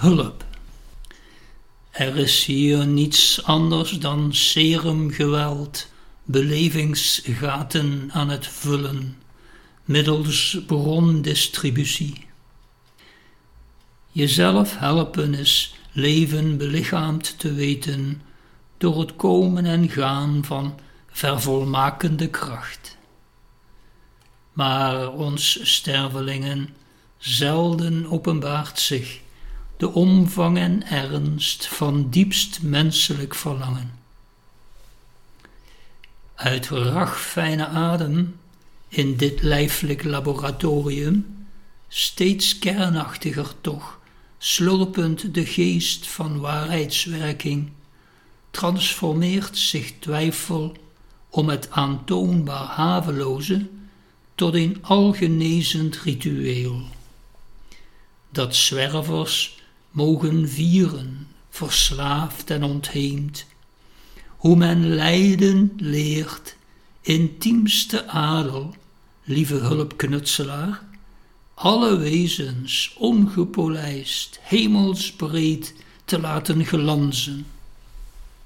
hulp. Er is hier niets anders dan serumgeweld, belevingsgaten aan het vullen, middels brondistributie. Jezelf helpen is leven belichaamd te weten door het komen en gaan van vervolmakende kracht. Maar ons stervelingen zelden openbaart zich de omvang en ernst van diepst menselijk verlangen. Uit ragfijne adem in dit lijfelijk laboratorium, steeds kernachtiger toch, slurpend de geest van waarheidswerking, transformeert zich twijfel om het aantoonbaar haveloze tot een algenezend ritueel. Dat zwervers mogen vieren, verslaafd en ontheemd, hoe men lijden leert, intiemste adel, lieve hulpknutselaar, alle wezens ongepolijst, hemelsbreed te laten glanzen.